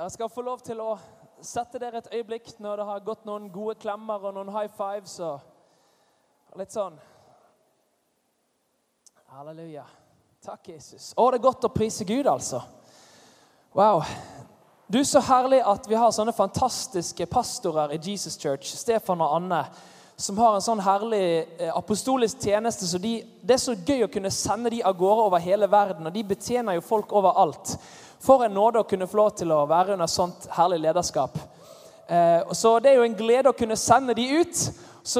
Jeg skal få lov til å sette dere et øyeblikk når det har gått noen gode klemmer og noen high fives og litt sånn. Halleluja. Takk, Jesus. Å, det er godt å prise Gud, altså. Wow. Du, Så herlig at vi har sånne fantastiske pastorer i Jesus Church, Stefan og Anne, som har en sånn herlig eh, apostolisk tjeneste. så de, Det er så gøy å kunne sende de av gårde over hele verden, og de betjener jo folk overalt. For en nåde å kunne få lov til å være under sånt herlig lederskap. Eh, så Det er jo en glede å kunne sende de ut.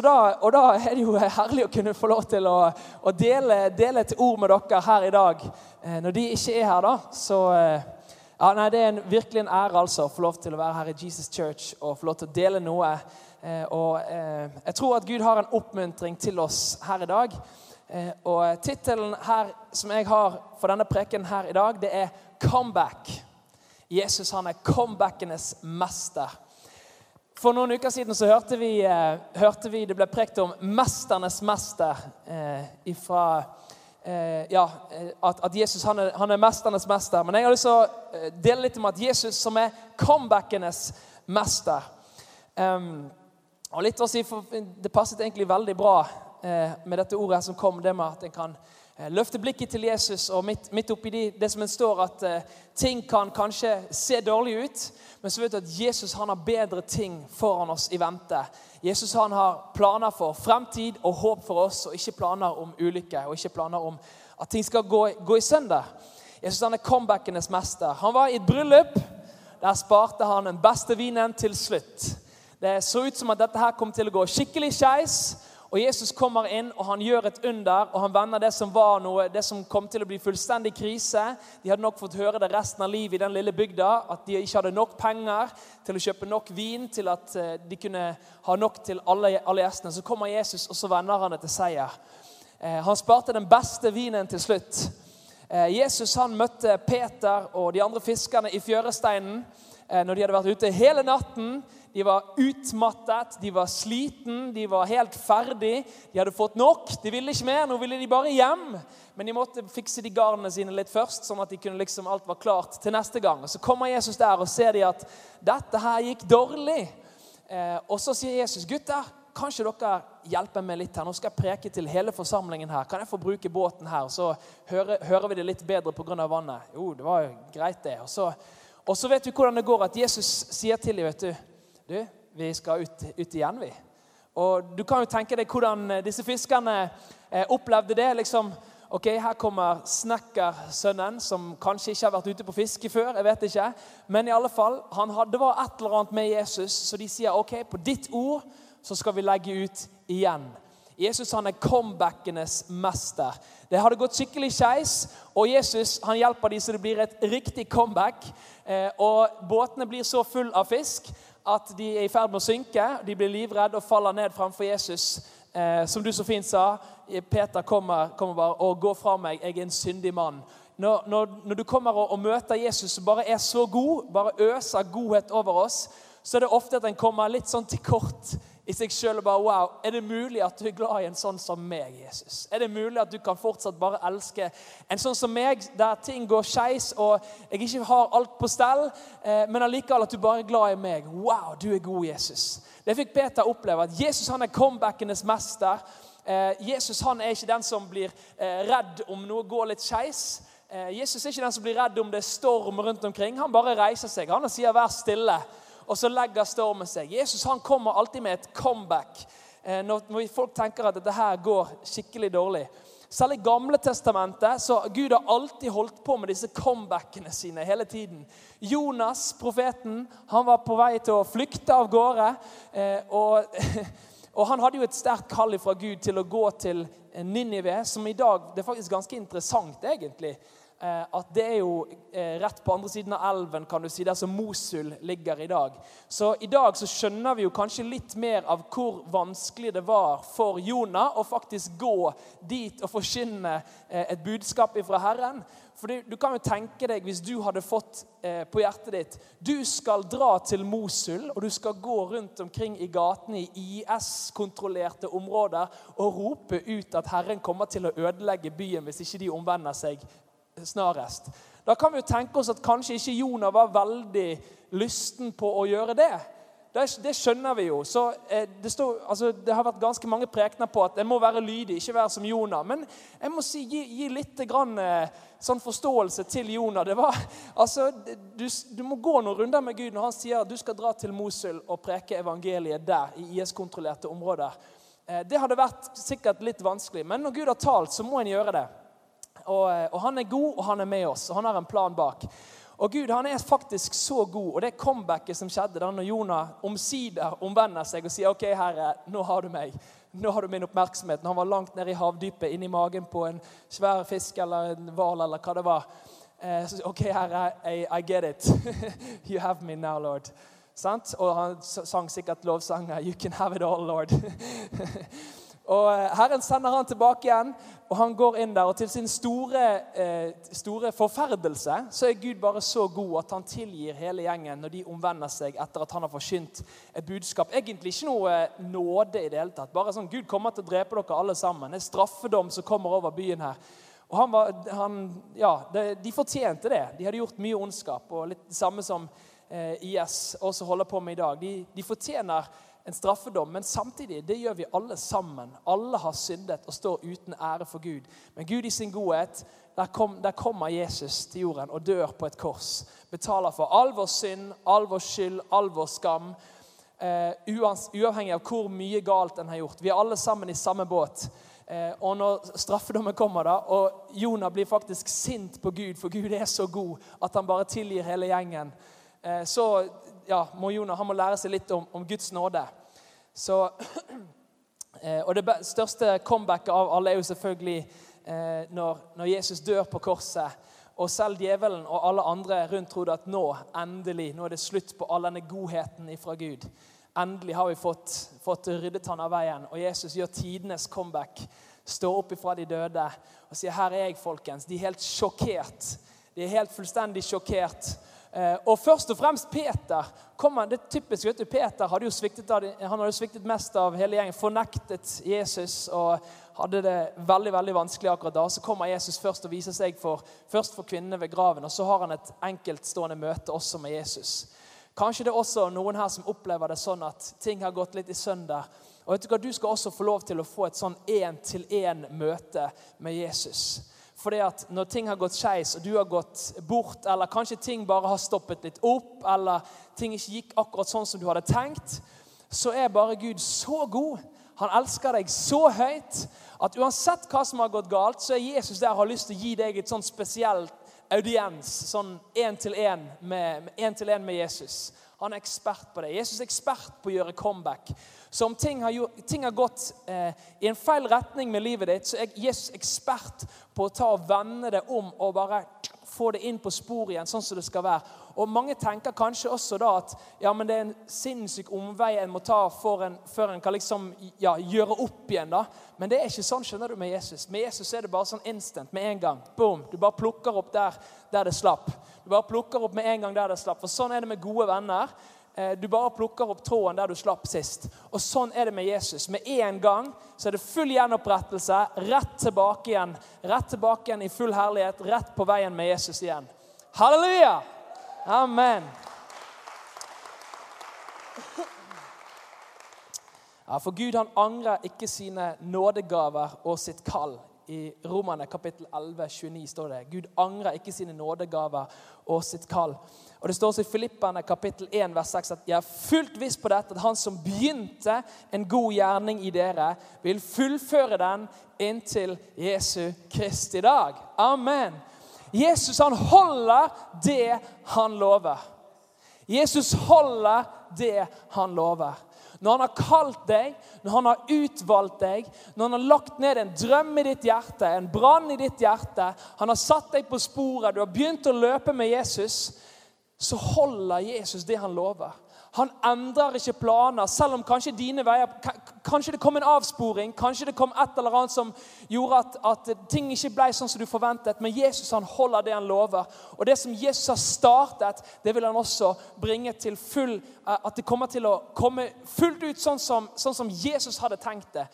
Da, og da er det jo herlig å kunne få lov til å, å dele, dele, et ord med dere her i dag. Eh, når de ikke er her, da. Så eh, ja, nei, det er en, virkelig en ære altså, å få lov til å være her i Jesus Church og få lov til å dele noe. Og Jeg tror at Gud har en oppmuntring til oss her i dag. Og Tittelen her som jeg har for denne preken her i dag, det er 'Comeback'. Jesus han er comebackenes mester. For noen uker siden så hørte vi, eh, hørte vi det ble prekt om 'mesternes mester' eh, ifra eh, ja, eh, at, at, Jesus han er, han er, mesternes mester. Men jeg har lyst til å eh, dele litt om at Jesus som er comebackenes mester. Um, og litt å si, for Det passet egentlig veldig bra eh, med dette ordet som kom, det med at en kan løfte blikket til Jesus, og midt, midt oppi det, det som står, at uh, ting kan kanskje se dårlig ut, men så vet du at Jesus han har bedre ting foran oss i vente. Jesus han har planer for fremtid og håp for oss, og ikke planer om ulykke og ikke planer om at ting skal gå, gå i søndag. Jesus han er comebackenes mester. Han var i et bryllup. Der sparte han den beste vinen til slutt. Det så ut som at dette her kom til å gå skikkelig skeis. Og Jesus kommer inn og han gjør et under, og han vender det som var noe, det som kom til å bli fullstendig krise. De hadde nok fått høre det resten av livet i den lille bygda, at de ikke hadde nok penger til å kjøpe nok vin til at eh, de kunne ha nok til alle, alle gjestene. Så kommer Jesus, og så vender han det til seier. Eh, han sparte den beste vinen til slutt. Eh, Jesus han møtte Peter og de andre fiskerne i fjøresteinen når de hadde vært ute hele natten. De var utmattet, de var sliten, de var helt ferdig. De hadde fått nok. De ville ikke mer. Nå ville de bare hjem. Men de måtte fikse de garnene sine litt først, sånn at de kunne liksom alt var klart til neste gang. Og Så kommer Jesus der og ser de at dette her gikk dårlig. Eh, og så sier Jesus, 'Gutter, kan ikke dere hjelpe meg litt her? Nå skal jeg preke til hele forsamlingen her. Kan jeg få bruke båten her? Så hører, hører vi det litt bedre pga. vannet. Jo, det var jo greit, det. Og så, og så vet vi hvordan det går at Jesus sier til dem, vet du du, vi skal ut, ut igjen, vi. Og Du kan jo tenke deg hvordan eh, disse fiskerne eh, opplevde det. liksom, ok, Her kommer snekkersønnen, som kanskje ikke har vært ute på fiske før. jeg vet ikke, Men i alle fall, han hadde, var et eller annet med Jesus, så de sier ok, på ditt ord så skal vi legge ut igjen. Jesus han er comebackenes mester. Det hadde gått skikkelig skeis, og Jesus han hjelper dem så det blir et riktig comeback. Eh, og Båtene blir så full av fisk at de er i ferd med å synke. De blir livredde og faller ned framfor Jesus. Eh, som du så fint sa, Peter kommer, kommer bare og går fra meg. Jeg er en syndig mann. Når, når, når du kommer og, og, møter Jesus som bare er så god, bare øser godhet over oss, så er det ofte at en kommer litt sånn til kort i seg sjøl og bare Wow, er det mulig at du er glad i en sånn som meg, Jesus? Er det mulig at du kan fortsatt bare elske en sånn som meg, der ting går skeis, og jeg ikke har alt på stell, eh, men allikevel at du bare er glad i meg? Wow, du er god, Jesus. Det fikk Peter oppleve. At Jesus han er comebackenes mester. Eh, Jesus han er ikke den som blir eh, redd om noe går litt skeis. Jesus er ikke den som blir redd om det er storm rundt omkring. Han bare reiser seg han og sier 'vær stille' og så legger stormen seg. Jesus han kommer alltid med et comeback eh, når folk tenker at dette her går skikkelig dårlig. Selv i Gamle testamentet så Gud har alltid holdt på med disse comebackene sine hele tiden. Jonas, profeten, han var på vei til å flykte av gårde. Eh, og, og han hadde jo et sterkt kall fra Gud til å gå til Ninive, som i dag Det er faktisk ganske interessant, egentlig. Eh, at det er jo eh, rett på andre siden av elven, kan du si, der som Mosul ligger i dag. Så i dag så skjønner vi jo kanskje litt mer av hvor vanskelig det var for Jonah å faktisk gå dit og forkynne eh, et budskap fra Herren. For du, kan jo tenke deg hvis du hadde fått på hjertet ditt Du skal dra til Mosul, og du skal gå rundt omkring i gatene i IS-kontrollerte områder og rope ut at Herren kommer til å ødelegge byen hvis ikke de omvender seg snarest. Da kan vi jo tenke oss at kanskje ikke Jonah var veldig lysten på å gjøre det. Det, det skjønner vi jo. Så eh, det, står, altså, det, har vært ganske mange prekener på at en må være lydig, ikke være som Jonah. Men jeg må si, gi, gi litt grann, eh, sånn forståelse til Jonah. Det var, altså, du, du, må gå noen runder med Gud når han sier at du skal dra til Mosul og preke evangeliet der. i IS-kontrollerte områder. Eh, det hadde vært sikkert litt vanskelig, men når Gud har talt, så må en gjøre det. Og, eh, og han er god, og han er med oss, og han har en plan bak. Og Gud han er faktisk så god. Og det comebacket som skjedde da når Jonah omsider omvender seg og sier OK, Herre, nå har du meg. Nå har du min oppmerksomhet. Når han var langt nede i havdypet, inni magen på en svær fisk eller en hval eller hva det var. Eh, OK, Herre, I, I get it. you have me now, Lord. Sant? Og han sang sikkert lovsanger. You can have it all, Lord. Og eh, Herren sender han tilbake igjen, og han går inn der. Og til sin store, eh, store, forferdelse så er Gud bare så god at han tilgir hele gjengen når de omvender seg etter at han har forkynt et budskap. Egentlig ikke noe eh, nåde i det hele tatt. Bare sånn Gud kommer til å drepe dere alle sammen. Det er straffedom som kommer over byen her. Og han var, han, ja, De fortjente det. De hadde gjort mye ondskap. og litt det samme som eh, IS også holder på med i dag. De, de fortjener en straffedom, men samtidig det gjør vi alle sammen. Alle har syndet og står uten ære for Gud. Men Gud i sin godhet, der, kom, der kommer Jesus til jorden og dør på et kors. Betaler for all vår synd, all vår skyld, all vår skam. Uh, uavhengig av hvor mye galt en har gjort. Vi er alle sammen i samme båt. Uh, og når straffedommen kommer, da, og Jonah blir faktisk sint på Gud, for Gud er så god at han bare tilgir hele gjengen, uh, så ja, må Jonah han må lære seg litt om, om Guds nåde. Så, eh, og Det største comebacket av alle er jo selvfølgelig eh, når, når, Jesus dør på korset. Og selv djevelen og alle andre rundt trodde at nå endelig, nå er det slutt på all denne godheten ifra Gud. Endelig har vi fått, fått ryddet han av veien. Og Jesus gjør tidenes comeback. Står opp ifra de døde og sier 'Her er jeg, folkens'. De er helt sjokkert. De er helt fullstendig sjokkert og først og fremst Peter. Kommer, det er typisk, vet du, Peter hadde jo sviktet, han hadde sviktet mest av hele gjengen. Fornektet Jesus og hadde det veldig veldig vanskelig akkurat da. Så kommer Jesus først og viser seg for, først for kvinnene ved graven. Og så har han et enkeltstående møte også med Jesus. Kanskje det er også noen her som opplever det sånn at ting har gått litt i sønder. Og vet Du hva, du skal også få lov til å få et sånn én-til-én-møte med Jesus. Fordi at når ting har gått skeis, og du har gått bort, eller kanskje ting bare har stoppet litt opp, eller ting ikke gikk akkurat sånn som du hadde tenkt, så er bare Gud så god. Han elsker deg så høyt at uansett hva som har gått galt, så er Jesus der og har lyst til å gi deg et sånn spesielt audiens, sånn én-til-én med, med, med Jesus. Han er ekspert på det. Jesus er ekspert på å gjøre comeback. Så om ting har, gjort, ting har gått eh, i en feil retning med livet ditt, så er Jesus ekspert på å ta og vende det om og bare få det inn på sporet igjen, sånn som det skal være. Og Mange tenker kanskje også da at ja, men det er en sinnssyk omvei en må ta en, før en kan liksom, ja, gjøre opp igjen. da. Men det er ikke sånn skjønner du med Jesus. Med Jesus er det bare sånn instant med en gang. Boom, Du bare plukker opp der, der det slapp. Du bare plukker opp med en gang der det slapp. For sånn er det med gode venner. Eh, du bare plukker opp tråden der du slapp sist. Og Sånn er det med Jesus. Med en gang så er det full gjenopprettelse. Rett tilbake igjen. Rett tilbake igjen i full herlighet. Rett på veien med Jesus igjen. Halleluja! Amen. Ja, For Gud han angrer ikke sine nådegaver og sitt kall. I Romane kapittel 11, 29 står det Gud angrer ikke sine nådegaver og sitt kall. Og Det står også i Filippene, kapittel 1, vers 6 at jeg er fullt viss på dette, at han som begynte en god gjerning i dere, vil fullføre den inntil Jesu Kristi dag. Amen. Jesus han holder det han lover. Jesus holder det han lover. Når han har kalt deg, når han har utvalgt deg, når han har lagt ned en drøm i ditt hjerte, en brann i ditt hjerte, han har satt deg på sporet, du har begynt å løpe med Jesus, så holder Jesus det han lover. Han endrer ikke planer, selv om kanskje dine veier Kanskje det kom en avsporing, kanskje det kom et eller annet som gjorde at, at ting ikke ble sånn som du forventet. Men Jesus han holder det han lover. Og det som Jesus har startet, det vil han også bringe til full eh, At det kommer til å komme fullt ut sånn som, sånn som Jesus hadde tenkt det.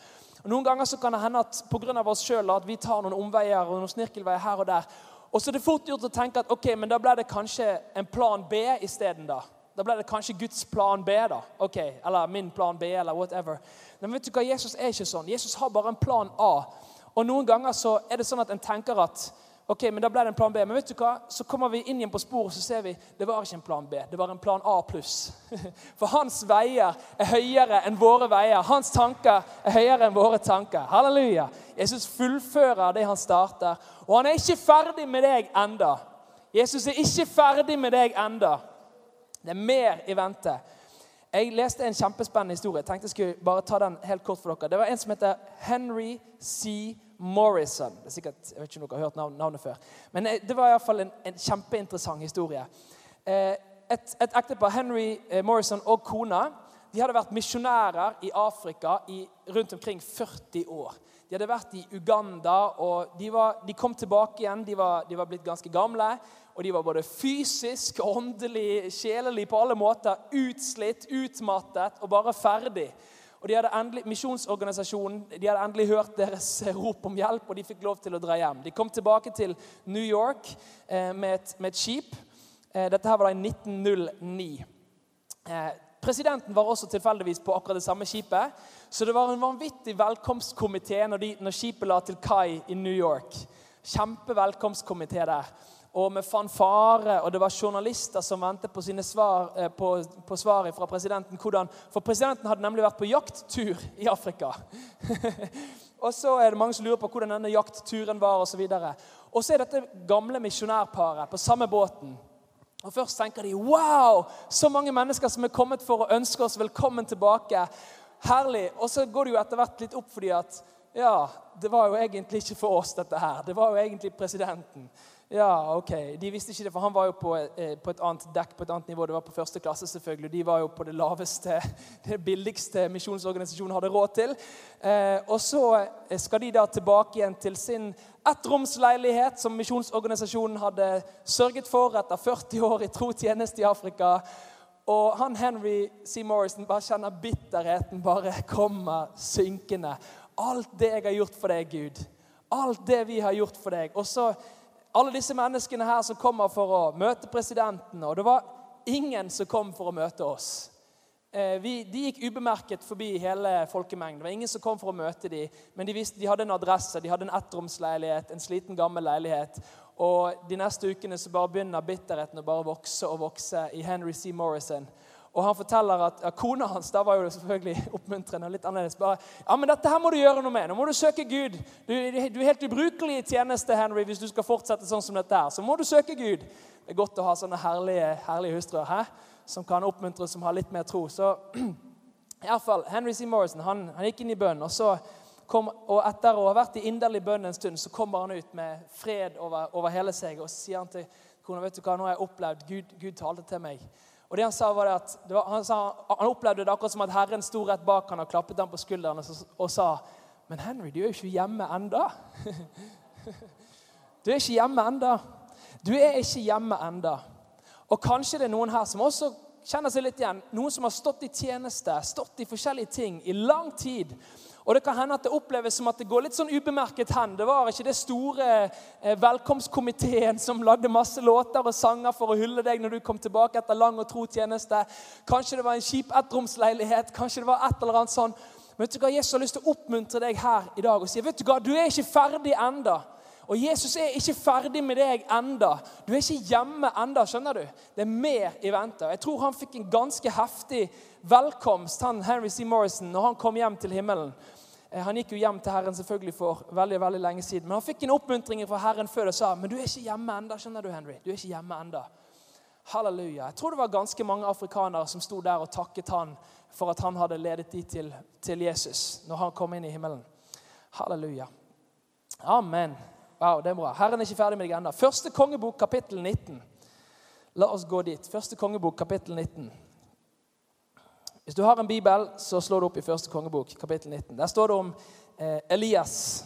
Og Noen ganger så kan det hende at pga. oss sjøl at vi tar noen omveier og noen snirkelveier her og der. Og så er det fort gjort å tenke at ok, men da ble det kanskje en plan B isteden. Da Da ble det kanskje Guds plan B, da. ok, Eller min plan B, eller whatever. Men vet du hva, Jesus er ikke sånn. Jesus har bare en plan A. Og noen ganger så er det sånn at en tenker at Ok, men da ble det en plan B. Men vet du hva? så kommer vi inn igjen på sporet så ser vi det var ikke en plan B. Det var en plan A pluss. For hans veier er høyere enn våre veier. Hans tanker er høyere enn våre tanker. Halleluja. Jesus fullfører det han starter. Og han er ikke ferdig med deg enda. Jesus er ikke ferdig med deg enda. Det er mer i vente. Jeg leste en kjempespennende historie. Jeg tenkte jeg skulle bare ta den helt kort for dere. Det var en som heter Henry C. Morrison. Det er sikkert, jeg vet ikke om dere har hørt navnet før. Men eh, det var iallfall en, en kjempeinteressant historie. Eh, et, et ektepar, Henry eh, Morrison og kona, de hadde vært misjonærer i Afrika i rundt omkring 40 år. De hadde vært i Uganda, og de, var, de kom tilbake igjen. De var, de var, blitt ganske gamle. Og de var både fysisk, åndelig, sjelelig på alle måter utslitt, utmattet og bare ferdig. Og de hadde endelig, Misjonsorganisasjonen de hadde endelig hørt deres rop om hjelp, og de fikk lov til å dra hjem. De kom tilbake til New York eh, med, et, med, et, skip. Eh, dette her var da i 1909. Eh, presidenten var også tilfeldigvis på akkurat det samme skipet. Så det var en vanvittig velkomstkomité når, når skipet la til kai i New York. Kjempevelkomstkomité der og med fanfare, og det var journalister som ventet på, svar, eh, på, på svaret fra presidenten. Hvordan, for presidenten hadde nemlig vært på jakttur i Afrika. og så er det mange som lurer på hvordan denne jaktturen var osv. Og, så er dette gamle misjonærparet på samme båten. Og Først tenker de wow, så mange mennesker som er kommet for å ønske oss velkommen tilbake. Herlig. Og så går det jo etter hvert litt opp for dem at ja, det var jo egentlig ikke for oss, dette her. Det var jo egentlig presidenten. Ja, ok. De visste ikke det, for han var jo på, eh, på, et annet dekk på et annet nivå. Det var på første klasse, selvfølgelig. De var jo på det laveste, det billigste misjonsorganisasjonen hadde råd til. Eh, og så eh, skal de da tilbake igjen til sin ettromsleilighet, som misjonsorganisasjonen hadde sørget for etter 40 år i tro tjeneste i Afrika. Og han Henry C. Morrison bare kjenner bitterheten bare kommer synkende. Alt det jeg har gjort for deg, Gud. Alt det vi har gjort for deg. Og så alle disse menneskene her som kommer for å møte presidenten. Og det var ingen som kom for å møte oss. Eh, vi, de gikk ubemerket forbi hele folkemengden. Det var ingen som kom for å møte dem, men de visste de hadde en adresse, de hadde en ettromsleilighet, en sliten, gammel leilighet. Og de neste ukene så bare begynner bitterheten å bare vokse og vokse i Henry C. Morrison. Og han forteller at ja, Kona hans da var jo selvfølgelig oppmuntrende og litt annerledes. bare, ja, men dette her må du gjøre noe med. Nå må du søke Gud. Du, du er helt ubrukelig i tjeneste, Henry, hvis du skal fortsette sånn som dette. her. Så må du søke Gud. Det er godt å ha sånne herlige, herlige hustruer hæ? som kan oppmuntre, som har litt mer tro. Så i hvert fall, Henry C. Morrison han, han gikk inn i bønn. og så kom, og etter å ha vært i inderlig bønn en stund, så kommer han ut med fred over, over hele seg. Og sier han til kona vet du hva, nå har jeg opplevd Gud, Gud talte til meg. Og det Han sa var at var, han, sa, han, opplevde det akkurat som at Herren sto rett bak han og klappet ham på skulderen og, og, sa Men Henry, du er jo ikke hjemme enda. Du er ikke hjemme enda. Du er ikke hjemme enda. Og kanskje det er noen her som også kjenner seg litt igjen. Noen som har stått i tjeneste, stått i forskjellige ting i lang tid. Og Det kan hende at det oppleves som at det går litt sånn ubemerket hen. Det var ikke det store eh, velkomstkomiteen som lagde masse låter og sanger for å hylle deg når du kom tilbake etter lang og tro tjeneste. Kanskje det var en kjip ettromsleilighet. Kanskje det var et eller annet sånn. Men vet du hva, Jesus har lyst til å oppmuntre deg her i dag og si vet du hva, du er ikke ferdig enda. Og Jesus er ikke ferdig med deg enda. Du er ikke hjemme enda, skjønner du? Det er mer i vente. Jeg tror han fikk en ganske heftig velkomst, han Henry C. Morrison, når han kom hjem til himmelen. Eh, han gikk jo hjem til Herren selvfølgelig for veldig veldig lenge siden. Men han fikk en oppmuntring fra Herren før og sa men du er ikke hjemme enda, skjønner du, Henry. Du er ikke hjemme enda. Halleluja. Jeg tror det var ganske mange afrikanere som sto der og takket han for at han hadde ledet de til, til Jesus når han kom inn i himmelen. Halleluja. Amen. Wow, det er bra. Herren er ikke ferdig med deg ennå. Første kongebok, kapittel 19. La oss gå dit. Første kongebok, kapittel 19. Hvis du har en bibel, så slår du opp i første kongebok, kapittel 19. Der står det om eh, Elias.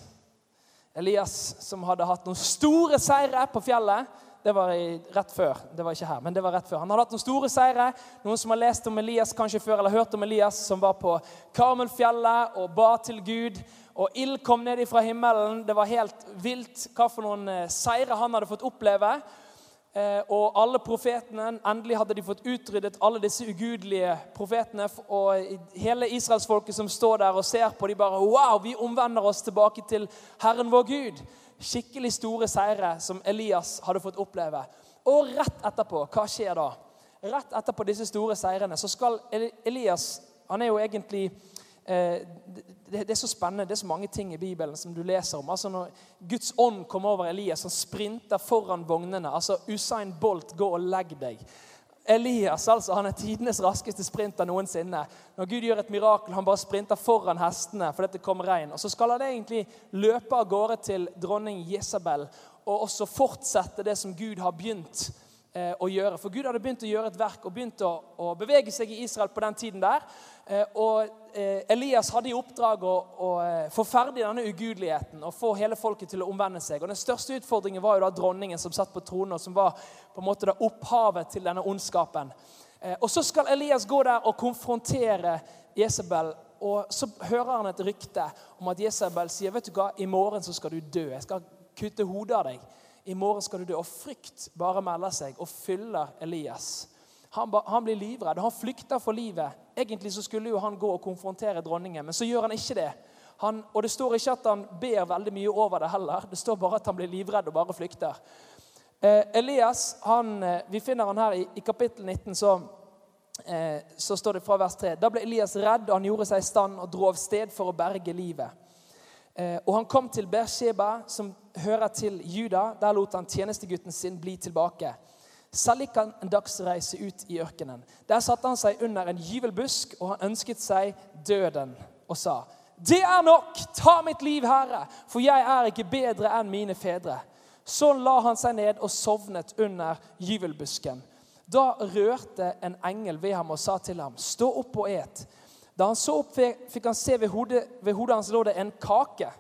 Elias som hadde hatt noen store seire på fjellet. Det var i, rett før. Det var ikke her, men det var rett før. Han hadde hatt noen store seire. Noen som har lest om Elias kanskje før, eller hørt om Elias, som var på Karmelfjellet og ba til Gud. Og ild kom ned ifra himmelen. Det var helt vilt hva for noen eh, seire han hadde fått oppleve. Eh, og alle profetene, Endelig hadde de fått utryddet alle disse ugudelige profetene. Og hele israelsfolket som står der og ser på, de bare Wow, vi omvender oss tilbake til Herren vår Gud. Skikkelig store seire som Elias hadde fått oppleve. Og rett etterpå, hva skjer da? Rett etterpå disse store seirene så skal Elias Han er jo egentlig det, er så spennende. Det er så mange ting i Bibelen som du leser om. Altså Når Guds ånd kommer over Elias, han sprinter foran vognene. altså Usain Bolt, gå og legg deg. Elias altså, han er tidenes raskeste sprinter noensinne. Når Gud gjør et mirakel, han bare sprinter foran hestene fordi det kommer regn. Og Så skal han egentlig løpe av gårde til dronning Jesabel og også fortsette det som Gud har begynt eh, å gjøre. For Gud hadde begynt å gjøre et verk og begynt å, å bevege seg i Israel på den tiden der. Eh, og eh, Elias hadde i oppdrag å, å få ferdig denne ugudeligheten og få hele folket til å omvende seg. Og Den største utfordringen var jo da dronningen som satt på tronen, og som var på en måte da opphavet til denne ondskapen. Og Så skal Elias gå der og konfrontere Jesabel. Og Så hører han et rykte om at Jesabel sier vet du hva, i morgen så skal du dø. Jeg skal kutte hodet av deg. I morgen skal du dø. Og frykt bare melder seg og fyller Elias. Han, han, blir livredd. Han flykter for livet. Egentlig så skulle jo han gå og konfrontere dronningen, men så gjør han ikke det. Han, og Det står ikke at han ber veldig mye over det heller. Det står bare at han blir livredd og bare flykter. Eh, Elias, han, eh, Vi finner han her i, i kapittel 19. Så, eh, så, står det fra vers 3. Da ble Elias redd, og han gjorde seg i stand og dro av sted for å berge livet. Eh, og han kom til Beersheba, som hører til Juda. Der lot han tjenestegutten sin bli tilbake. Selv gikk han en dagsreise ut i ørkenen. Der satte han seg under en gyvelbusk, og han ønsket seg døden og sa:" Det er nok! Ta mitt liv, Herre, for jeg er ikke bedre enn mine fedre. Så la han seg ned og sovnet under gyvelbusken. Da rørte en engel ved ham og sa til ham, 'Stå opp og et.' Da han så opp, fikk han se ved hodet, ved hodet hans lå det en kake,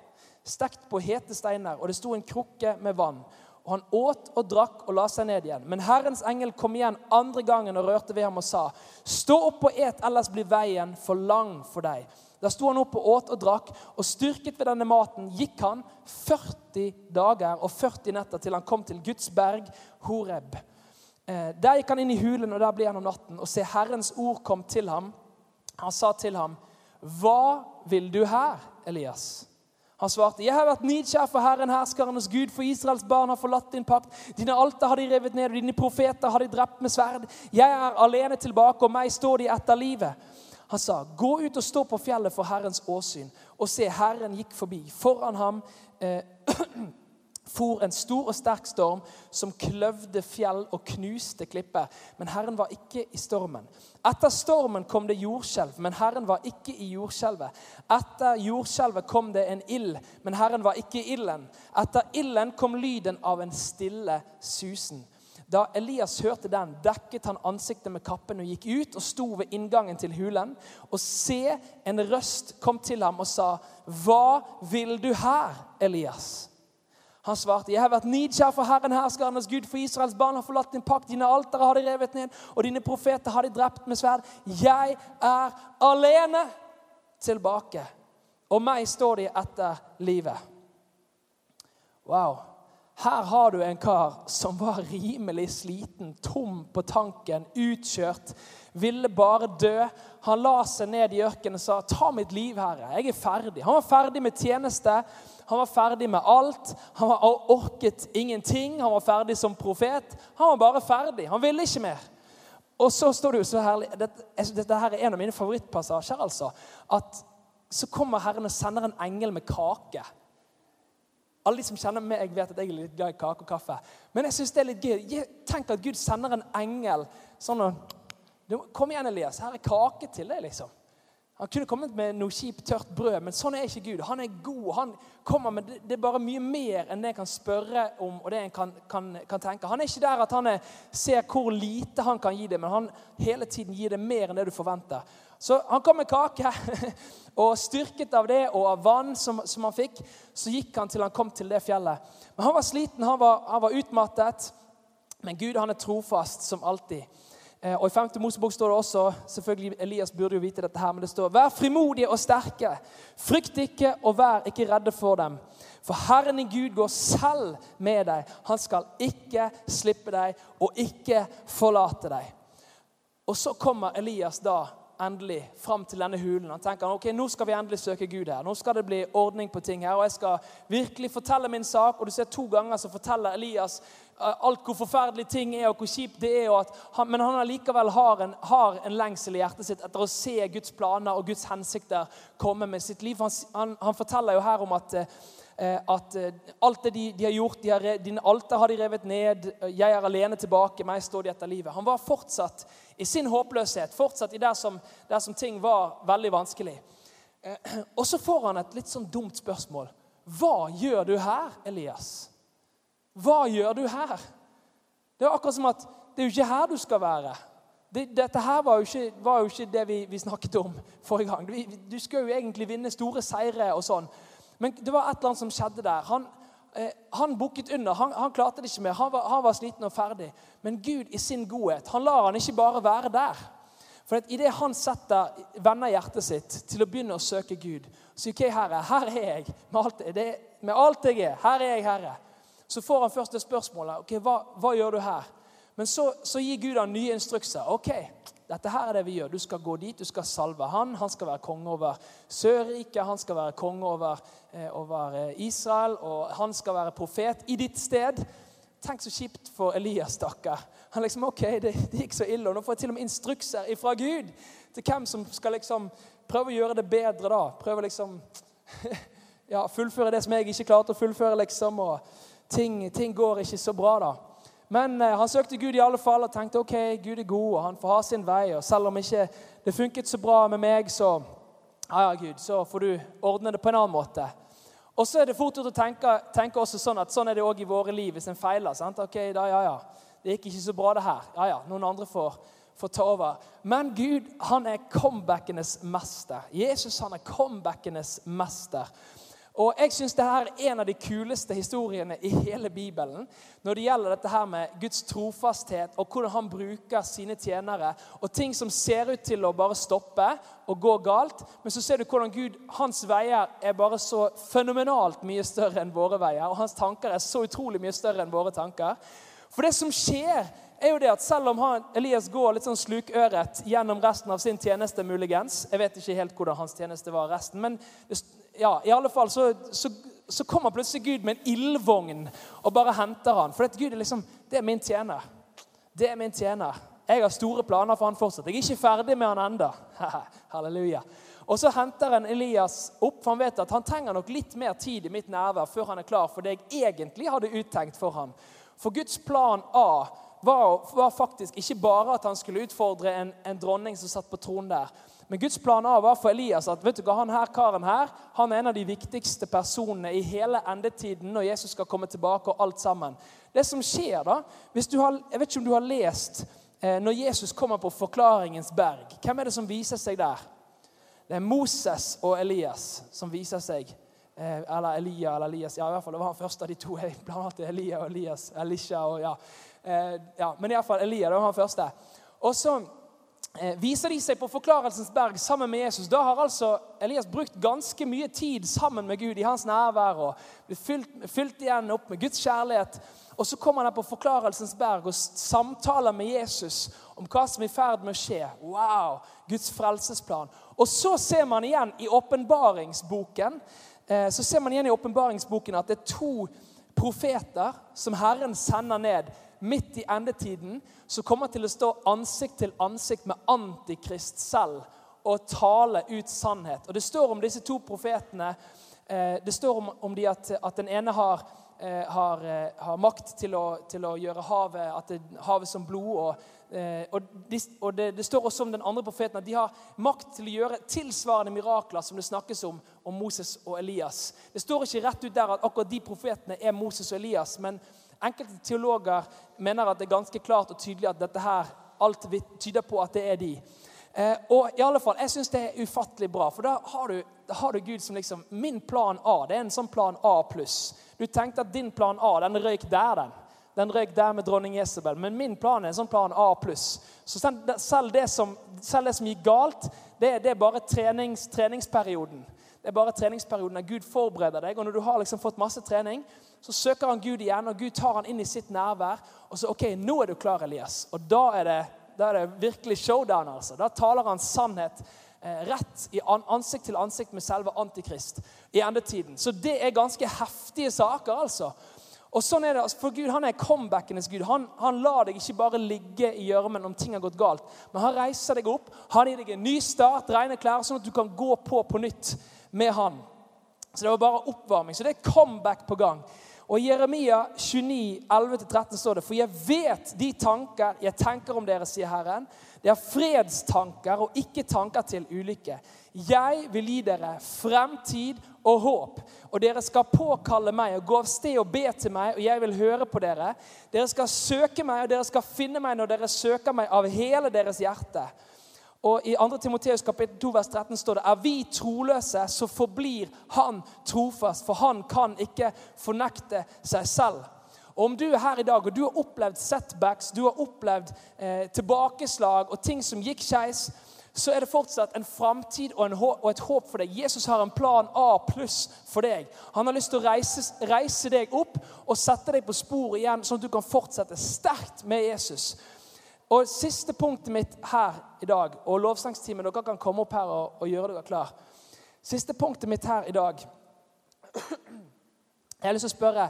stekt på hete steiner, og det sto en krukke med vann og han åt og drakk og la seg ned igjen. Men Herrens engel kom igjen andre gangen og rørte ved ham og sa, Stå opp og et, ellers blir veien for lang for deg. Da sto han opp og åt og drakk, og styrket ved denne maten gikk han 40 dager og 40 netter til han kom til Guds berg, Horeb. Eh, der gikk han inn i hulen, og der ble han om natten. Og se, Herrens ord kom til ham. Han sa til ham, Hva vil du her, Elias? Han svarte, 'Jeg har vært nidkjær for Herren, herskernes Gud, for Israels barn har forlatt din pakt.' 'Dine alter har de revet ned, og dine profeter har de drept med sverd.' 'Jeg er alene tilbake, og meg står de etter livet.' Han sa, 'Gå ut og stå på fjellet for Herrens åsyn.' Og se, Herren gikk forbi. Foran ham eh, for en stor og sterk storm som kløvde fjell og knuste klipper. Men Herren var ikke i stormen. Etter stormen kom det jordskjelv, men Herren var ikke i jordskjelvet. Etter jordskjelvet kom det en ild, men Herren var ikke i ilden. Etter ilden kom lyden av en stille susen. Da Elias hørte den, dekket han ansiktet med kappen og gikk ut og sto ved inngangen til hulen. Og se, en røst kom til ham og sa, 'Hva vil du her, Elias?' Han svarte, 'Jeg har vært nidkjær for Herren herskernes Gud, for Israels barn har forlatt din pakt.' 'Dine altere har de revet ned, og dine profeter har de drept med sverd.' 'Jeg er alene tilbake, og meg står de etter livet.' Wow. Her har du en kar som var rimelig sliten, tom på tanken, utkjørt, ville bare dø. Han la seg ned i ørkenen og sa, 'Ta mitt liv, Herre. Jeg er ferdig.' Han var ferdig med tjeneste. Han var ferdig med alt. Han orket ingenting. Han var ferdig som profet. Han var bare ferdig. Han ville ikke mer. Og så står det jo så herlig Dette, dette her er en av mine favorittpassasjer. altså, At så kommer Herren og sender en engel med kake. Alle de som kjenner meg, vet at jeg er litt glad i kake og kaffe. Men jeg synes det er litt gøy. Tenk at Gud sender en engel sånn og Kom igjen, Elias. Her er kake til deg, liksom. Han kunne kommet med noe kjipt, tørt brød, men sånn er ikke Gud. Han er god. Han kommer med, Det er bare mye mer enn det en kan spørre om og det en kan, kan, kan tenke. Han er ikke der at han er, ser hvor lite han kan gi det, men han hele tiden gir det mer enn det du forventer. Så han kom med kake, og styrket av det og av vann som, som, han fikk, så gikk han til han kom til det fjellet. Men han var sliten, han var, han var utmattet. Men Gud han er trofast som alltid. Eh, og I 5. Mosebok står det også selvfølgelig Elias burde jo vite dette her, men det står Vær frimodige og sterke. Frykt ikke, og vær ikke redde for dem. For Herren din Gud går selv med deg. Han skal ikke slippe deg og ikke forlate deg. Og så kommer Elias da endelig fram til denne hulen. Han tenker ok, nå skal vi endelig søke Gud her. Nå skal det bli ordning på ting her. Og jeg skal virkelig fortelle min sak. Og du ser To ganger så forteller Elias eh, alt hvor forferdelige ting er, og hvor kjipt det er. Han, men han allikevel har en, har en lengsel i hjertet sitt etter å se Guds planer og Guds hensikter komme med sitt liv. Han, han, han forteller jo her om at Eh, at eh, alt det de, de har gjort de har, Dine alter har de revet ned. Jeg er alene tilbake. Meg står de etter livet. Han var fortsatt i sin håpløshet, fortsatt i der som, der som ting var veldig vanskelig. Eh, og så får han et litt sånn dumt spørsmål. Hva gjør du her, Elias? Hva gjør du her? Det er akkurat som at det er jo ikke her du skal være. Det, dette her var jo ikke, var jo ikke det vi, vi, snakket om forrige gang. Du, du skal jo egentlig vinne store seire og sånn. Men det var et eller annet som skjedde der. Han, eh, han bukket under. Han, han, klarte det ikke mer. Han var, han var, sliten og ferdig. Men Gud i sin godhet han lar han ikke bare være der. For Idet han setter vender hjertet sitt til å begynne å søke Gud Så OK, Herre, her er jeg med alt, det, med alt jeg er. Her er jeg, Herre. Så får han først det spørsmålet. ok, Hva, hva gjør du her? Men så, så gir Gud han nye instrukser. ok, dette her er det vi gjør. Du skal gå dit, du skal salve han. Han skal være konge over Sørriket, han skal være konge over, eh, over, eh, Israel, og han skal være profet i ditt sted. Tenk så kjipt for Elias, stakkar. Han liksom, ok, det, det, gikk så ille, og Nå får jeg til og med instrukser fra Gud til hvem som skal liksom prøve å gjøre det bedre. da. Prøve liksom ja, fullføre det som jeg ikke klarte å fullføre. liksom, og ting, ting går ikke så bra. da. Men eh, han søkte Gud i alle fall og tenkte ok, Gud er god, og han får ha sin vei. og Selv om ikke det funket så bra med meg, så ja, ja, Gud, så får du ordne det på en annen måte. Og så er det fort gjort å tenke, tenke, også sånn at sånn er det òg i våre liv hvis en feiler. sant? Ok, da, ja, ja. Det gikk ikke så bra, det her. Ja, ja, Noen andre får, får ta over. Men Gud, han er comebackenes mester. Jesus han er comebackenes mester. Og Jeg syns dette er en av de kuleste historiene i hele Bibelen når det gjelder dette her med Guds trofasthet og hvordan han bruker sine tjenere. Og ting som ser ut til å bare stoppe og gå galt. Men så ser du hvordan Gud, hans veier er bare så fenomenalt mye større enn våre veier. Og hans tanker er så utrolig mye større enn våre tanker. For det som skjer, er jo det at selv om han, Elias går litt sånn slukøret gjennom resten av sin tjeneste, muligens Jeg vet ikke helt hvordan hans tjeneste var resten, men det, ja, i alle fall så, så, så kommer plutselig Gud med en ildvogn og bare henter han. For Gud er liksom Det er min tjener. Det er min tjener. Jeg har store planer for han fortsatt. Jeg er ikke ferdig med han enda. Halleluja. Og så henter han Elias opp, for han vet at han trenger nok litt mer tid i mitt nærvær før han er klar for det jeg egentlig hadde uttenkt for ham. For Guds plan A var, var faktisk ikke bare at han skulle utfordre en, en dronning som satt på tronen der, men Guds plan A var for Elias at vet du hva, han her karen her, han er en av de viktigste personene i hele endetiden når Jesus skal komme tilbake og alt sammen. Det som skjer da, har, Jeg vet ikke om du har lest eh, når Jesus kommer på Forklaringens berg. Hvem er det som viser seg der? Det er Moses og Elias som viser seg. Eh, eller Elia eller Elias. Ja, i hvert fall, Det var han første av de to. Jeg blander Elia og Elias. Elisha og ja. Eh, ja men iallfall Elia. Det var han første. Og så viser de seg på Forklarelsens berg sammen med Jesus, da har altså Elias brukt ganske mye tid sammen med Gud i hans nærvær og blitt fylt, fylt igjen opp med Guds kjærlighet. Og Så kommer han her på Forklarelsens berg og samtaler med Jesus om hva som er i ferd med å skje. Wow! Guds frelsesplan. Og så ser man igjen i åpenbaringsboken eh, så ser man igjen i åpenbaringsboken at det er to profeter som Herren sender ned midt i endetiden, som kommer til å stå ansikt til ansikt med Antikrist selv og tale ut sannhet. Og Det står om disse to profetene eh, det står om, de at, at, den ene har, eh, har, eh, har makt til å, til å, gjøre havet, havet som blod. og og, de, og det, det, står også om den andre profeten at de har makt til å gjøre tilsvarende mirakler som det snakkes om om Moses og Elias. Det står ikke rett ut der at akkurat de profetene er Moses og Elias, men Enkelte teologer mener at det er ganske klart og tydelig at dette her, alt tyder på at det er de. Eh, og i alle fall, Jeg syns det er ufattelig bra, for da har, du, da har, du, Gud som liksom Min plan A det er en sånn plan A pluss. Du tenkte at din plan A den røyk der, den. Den røyk der med dronning Jesabel. Men min plan er en sånn plan A pluss. Så selv det, som, selv det som gikk galt, det, det er bare trenings, treningsperioden. Det er bare treningsperioden der Gud forbereder deg. Og når du har liksom fått masse trening, så søker han Gud igjen, og Gud tar han inn i sitt nærvær. Og så OK, nå er du klar, Elias. Og da er det, da er det virkelig showdown. altså. Da taler han sannhet eh, rett i ansikt til ansikt med selve Antikrist i endetiden. Så det er ganske heftige saker, altså. Og sånn er det, altså, For Gud han er comebackenes Gud. Han, han lar deg ikke bare ligge i gjørmen om ting har gått galt. Men han reiser deg opp, han gir deg en ny start, rene klær, sånn at du kan gå på på nytt med han. Så det var bare oppvarming. Så det er comeback på gang. Og I Jeremia 29, 11-13 står det For jeg vet de tanker jeg tenker om dere, sier Herren. Det er fredstanker og ikke tanker til ulykke. Jeg vil gi dere fremtid og håp. Og dere skal påkalle meg og gå av sted og be til meg, og jeg vil høre på dere. Dere skal søke meg, og dere skal finne meg når dere søker meg av hele deres hjerte. Og I 2. Timoteus kapittel 2 vers 13 står det er vi troløse, så forblir han trofast, for han kan ikke fornekte seg selv. Og Om du er her i dag og du har opplevd setbacks, du har opplevd eh, tilbakeslag og ting som gikk skeis, så er det fortsatt en framtid og, og, et håp for deg. Jesus har en plan A pluss for deg. Han har lyst til å reise, reise deg opp og sette deg på sporet igjen, sånn at du kan fortsette sterkt med Jesus. Og Siste punktet mitt her i dag, og lovsangstimen Dere kan komme opp her og, og, gjøre dere klar. Siste punktet mitt her i dag Jeg har lyst til å spørre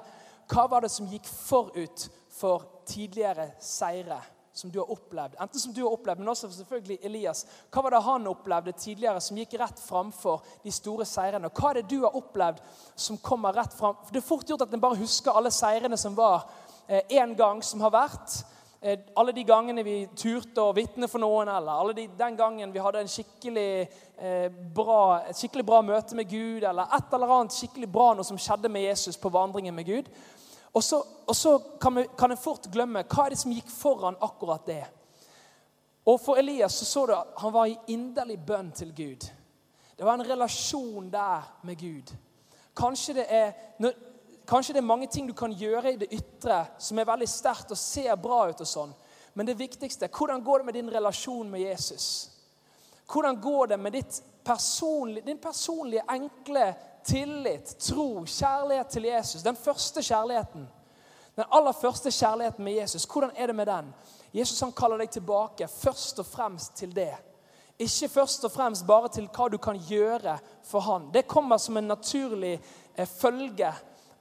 hva var det som gikk forut for tidligere seire som du har opplevd? Enten som du har opplevd, men også selvfølgelig Elias. Hva var det han opplevde tidligere som gikk rett framfor de store seirene? Og hva er det du har opplevd som kommer rett fram? Det er fort gjort at en bare husker alle seirene som var én eh, gang som har vært. Eh, alle de gangene vi turte å vitne for noen, eller alle de, den gangen vi hadde en skikkelig, eh, bra, et skikkelig bra møte med Gud, eller et eller annet skikkelig bra noe som skjedde med Jesus på vandringen med Gud. Og så, og så kan, vi, en fort glemme hva er det som gikk foran akkurat det. Og For Elias så, så du at han var i inderlig bønn til Gud. Det var en relasjon der med Gud. Kanskje det er, Kanskje det er mange ting du kan gjøre i det ytre som er veldig sterkt og ser bra ut. og sånn. Men det viktigste hvordan går det med din relasjon med Jesus? Hvordan går det med personlige, din personlige, enkle tillit, tro, kjærlighet til Jesus? Den første kjærligheten. Den aller første kjærligheten med Jesus. Hvordan er det med den? Jesus han kaller deg tilbake først og fremst til det. Ikke først og fremst bare til hva du kan gjøre for han. Det kommer som en naturlig eh, følge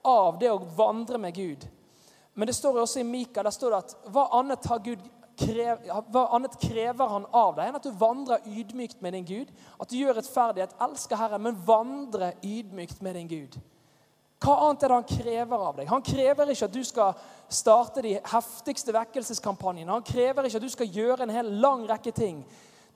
av det å vandre med Gud. Men det står også i Mika der står det at hva annet, krev, hva annet krever han av deg enn at du vandrer ydmykt med din Gud? At du gjør rettferdighet, elsker Herren, men vandrer ydmykt med din Gud. Hva annet er det han krever av deg? Han krever ikke at du skal starte de heftigste vekkelseskampanjene. Han krever ikke at du skal gjøre en hel lang rekke ting.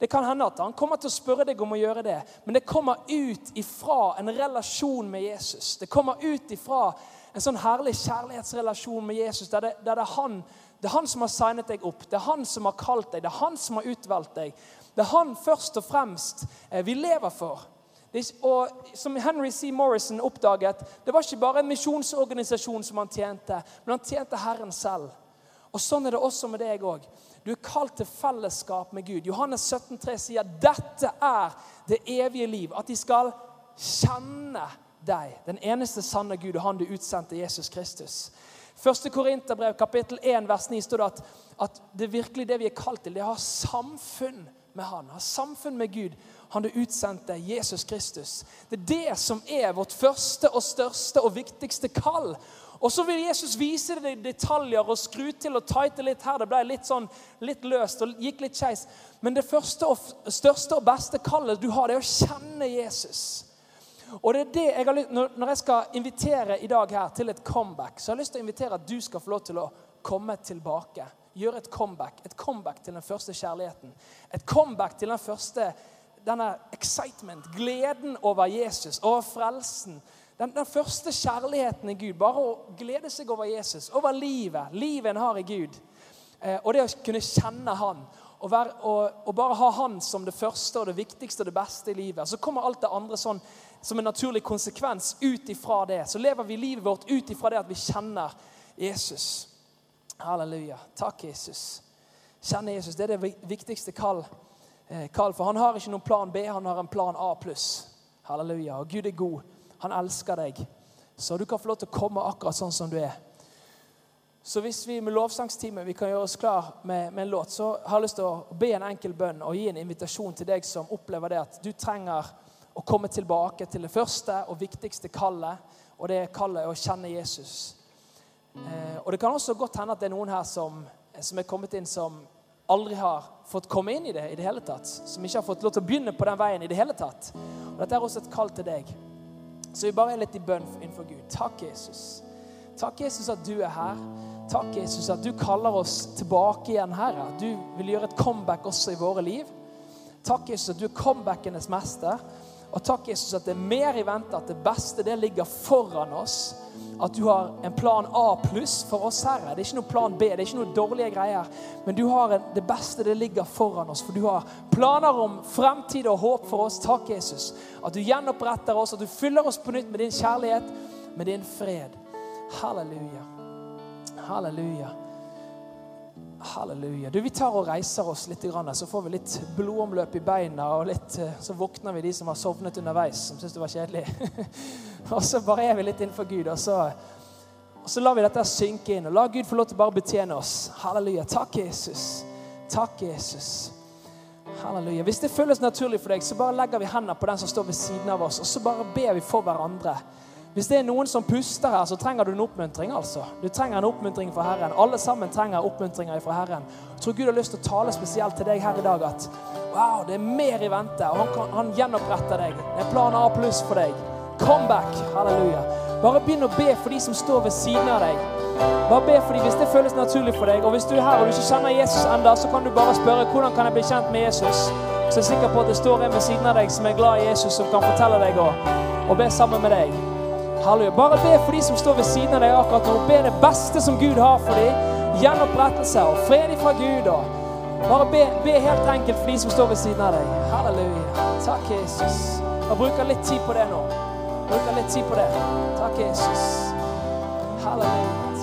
Det kan hende at han kommer til å spørre deg om å gjøre det, men det kommer ut ifra en relasjon med Jesus. Det kommer ut ifra en sånn herlig kjærlighetsrelasjon med Jesus, der det, der det, er, han, det er han som har signet deg opp, det er han som har kalt deg, det er han som har utvalgt deg. Det er han først og fremst eh, vi lever for. Og som Henry C. Morrison oppdaget, det var ikke bare en misjonsorganisasjon som han tjente, men han tjente Herren selv. Og Sånn er det også med deg òg. Du er kalt til fellesskap med Gud. Johannes 17, 17,3 sier dette er det evige liv. At de skal kjenne deg, den eneste sanne Gud, og han du utsendte, Jesus Kristus. Første Korinterbrev, kapittel 1, vers 9, står det at, at det virkelig det vi er kalt til. Det er å ha samfunn med Han. Ha samfunn med Gud, han du utsendte, Jesus Kristus. Det er det som er vårt første og største og viktigste kall. Og så vil Jesus vise deg detaljer og skru til og tighte litt her. Det ble litt sånn, litt løst og gikk litt skeis. Men det første og, største og beste kallet du har, det er å kjenne Jesus. Og det er det jeg har lyst, Når jeg skal invitere i dag her til et comeback, så har jeg lyst til å invitere at du skal få lov til å komme tilbake. Gjøre et comeback. Et comeback til den første kjærligheten. Et comeback til den første denne excitement, gleden over Jesus, over frelsen den, den, første kjærligheten i Gud. Bare å glede seg over Jesus, over livet. Livet en har i Gud. Eh, og det å kunne kjenne Han. Og, være, og, og, bare ha Han som det første og det viktigste og det beste i livet. Så kommer alt det andre sånn som en naturlig konsekvens ut ifra det. Så lever vi livet vårt ut ifra det at vi kjenner Jesus. Halleluja. Takk, Jesus. Kjenne Jesus, det er det viktigste kall. eh, kall. For han har ikke noen plan B, han har en plan A pluss. Halleluja. Og Gud er god. Han elsker deg. Så du kan få lov til å komme akkurat sånn som du er. Så hvis vi med lovsangsteamet vi kan gjøre oss klar med, med, en låt, så har jeg lyst til å be en enkel bønn og gi en invitasjon til deg som opplever det at du trenger å komme tilbake til det første og viktigste kallet, og det kallet er å kjenne Jesus. Eh, og Det kan også godt hende at det er noen her som, som er kommet inn som aldri har fått komme inn i det i det hele tatt. Som ikke har fått lov til å begynne på den veien i det hele tatt. Og Dette er også et kall til deg. Så vi bare er litt i bønn innenfor Gud. Takk, Jesus. Takk, Jesus, at du er her. Takk, Jesus, at du kaller oss tilbake igjen, Herre. Du vil gjøre et comeback også i våre liv. Takk, Jesus, at du er comebackenes mester. Og takk, Jesus, at det er mer i vente, at det beste det ligger foran oss. At du har en plan A pluss for oss, Herre. Det er ikke noe plan B, det er ikke noe dårlige greier. Men du har en, det beste det ligger foran oss, for du har planer om fremtid og håp for oss. Takk, Jesus. At du gjenoppretter oss, at du fyller oss på nytt med din kjærlighet, med din fred. Halleluja. Halleluja. Halleluja. Du, Vi tar og reiser oss litt, så får vi litt blodomløp i beina. og litt, Så våkner vi de som har sovnet underveis, som syns det var kjedelig. og så bare er vi litt innenfor Gud. Og så, og så lar vi dette synke inn. og La Gud få lov til å bare betjene oss. Halleluja. Takk, Jesus. Takk, Jesus. Halleluja. Hvis det føles naturlig for deg, så bare legger vi hendene på den som står ved siden av oss, og så bare ber vi for hverandre. Hvis det er noen som puster her, så trenger du en oppmuntring. altså. Du trenger en oppmuntring fra Herren. Alle sammen trenger oppmuntringer fra Herren. Jeg tror Gud har lyst til å tale spesielt til deg her i dag at wow, det er mer i vente. og Han, kan, han gjenoppretter deg. Det er plan A pluss for deg. Come back. Halleluja. Bare begynn å be for de som står ved siden av deg. Bare be for dem hvis det føles naturlig for deg. Og hvis du er her og du ikke kjenner Jesus enda, så kan du bare spørre hvordan kan jeg bli kjent med Jesus. Så jeg er sikker på at det står en ved siden av deg som er glad i Jesus, som kan fortelle deg å, og be sammen med deg. Halleluja. Bare be for de som står ved siden av deg akkurat nå. Be det beste som Gud har for dem. Gjenopprettelse og fred fra Gud. Og bare be, be, helt enkelt for de som står ved siden av deg. Halleluja. Takk, Jesus. Og bruker litt tid på det nå. Bruker litt tid på det. Takk, Jesus. Halleluja.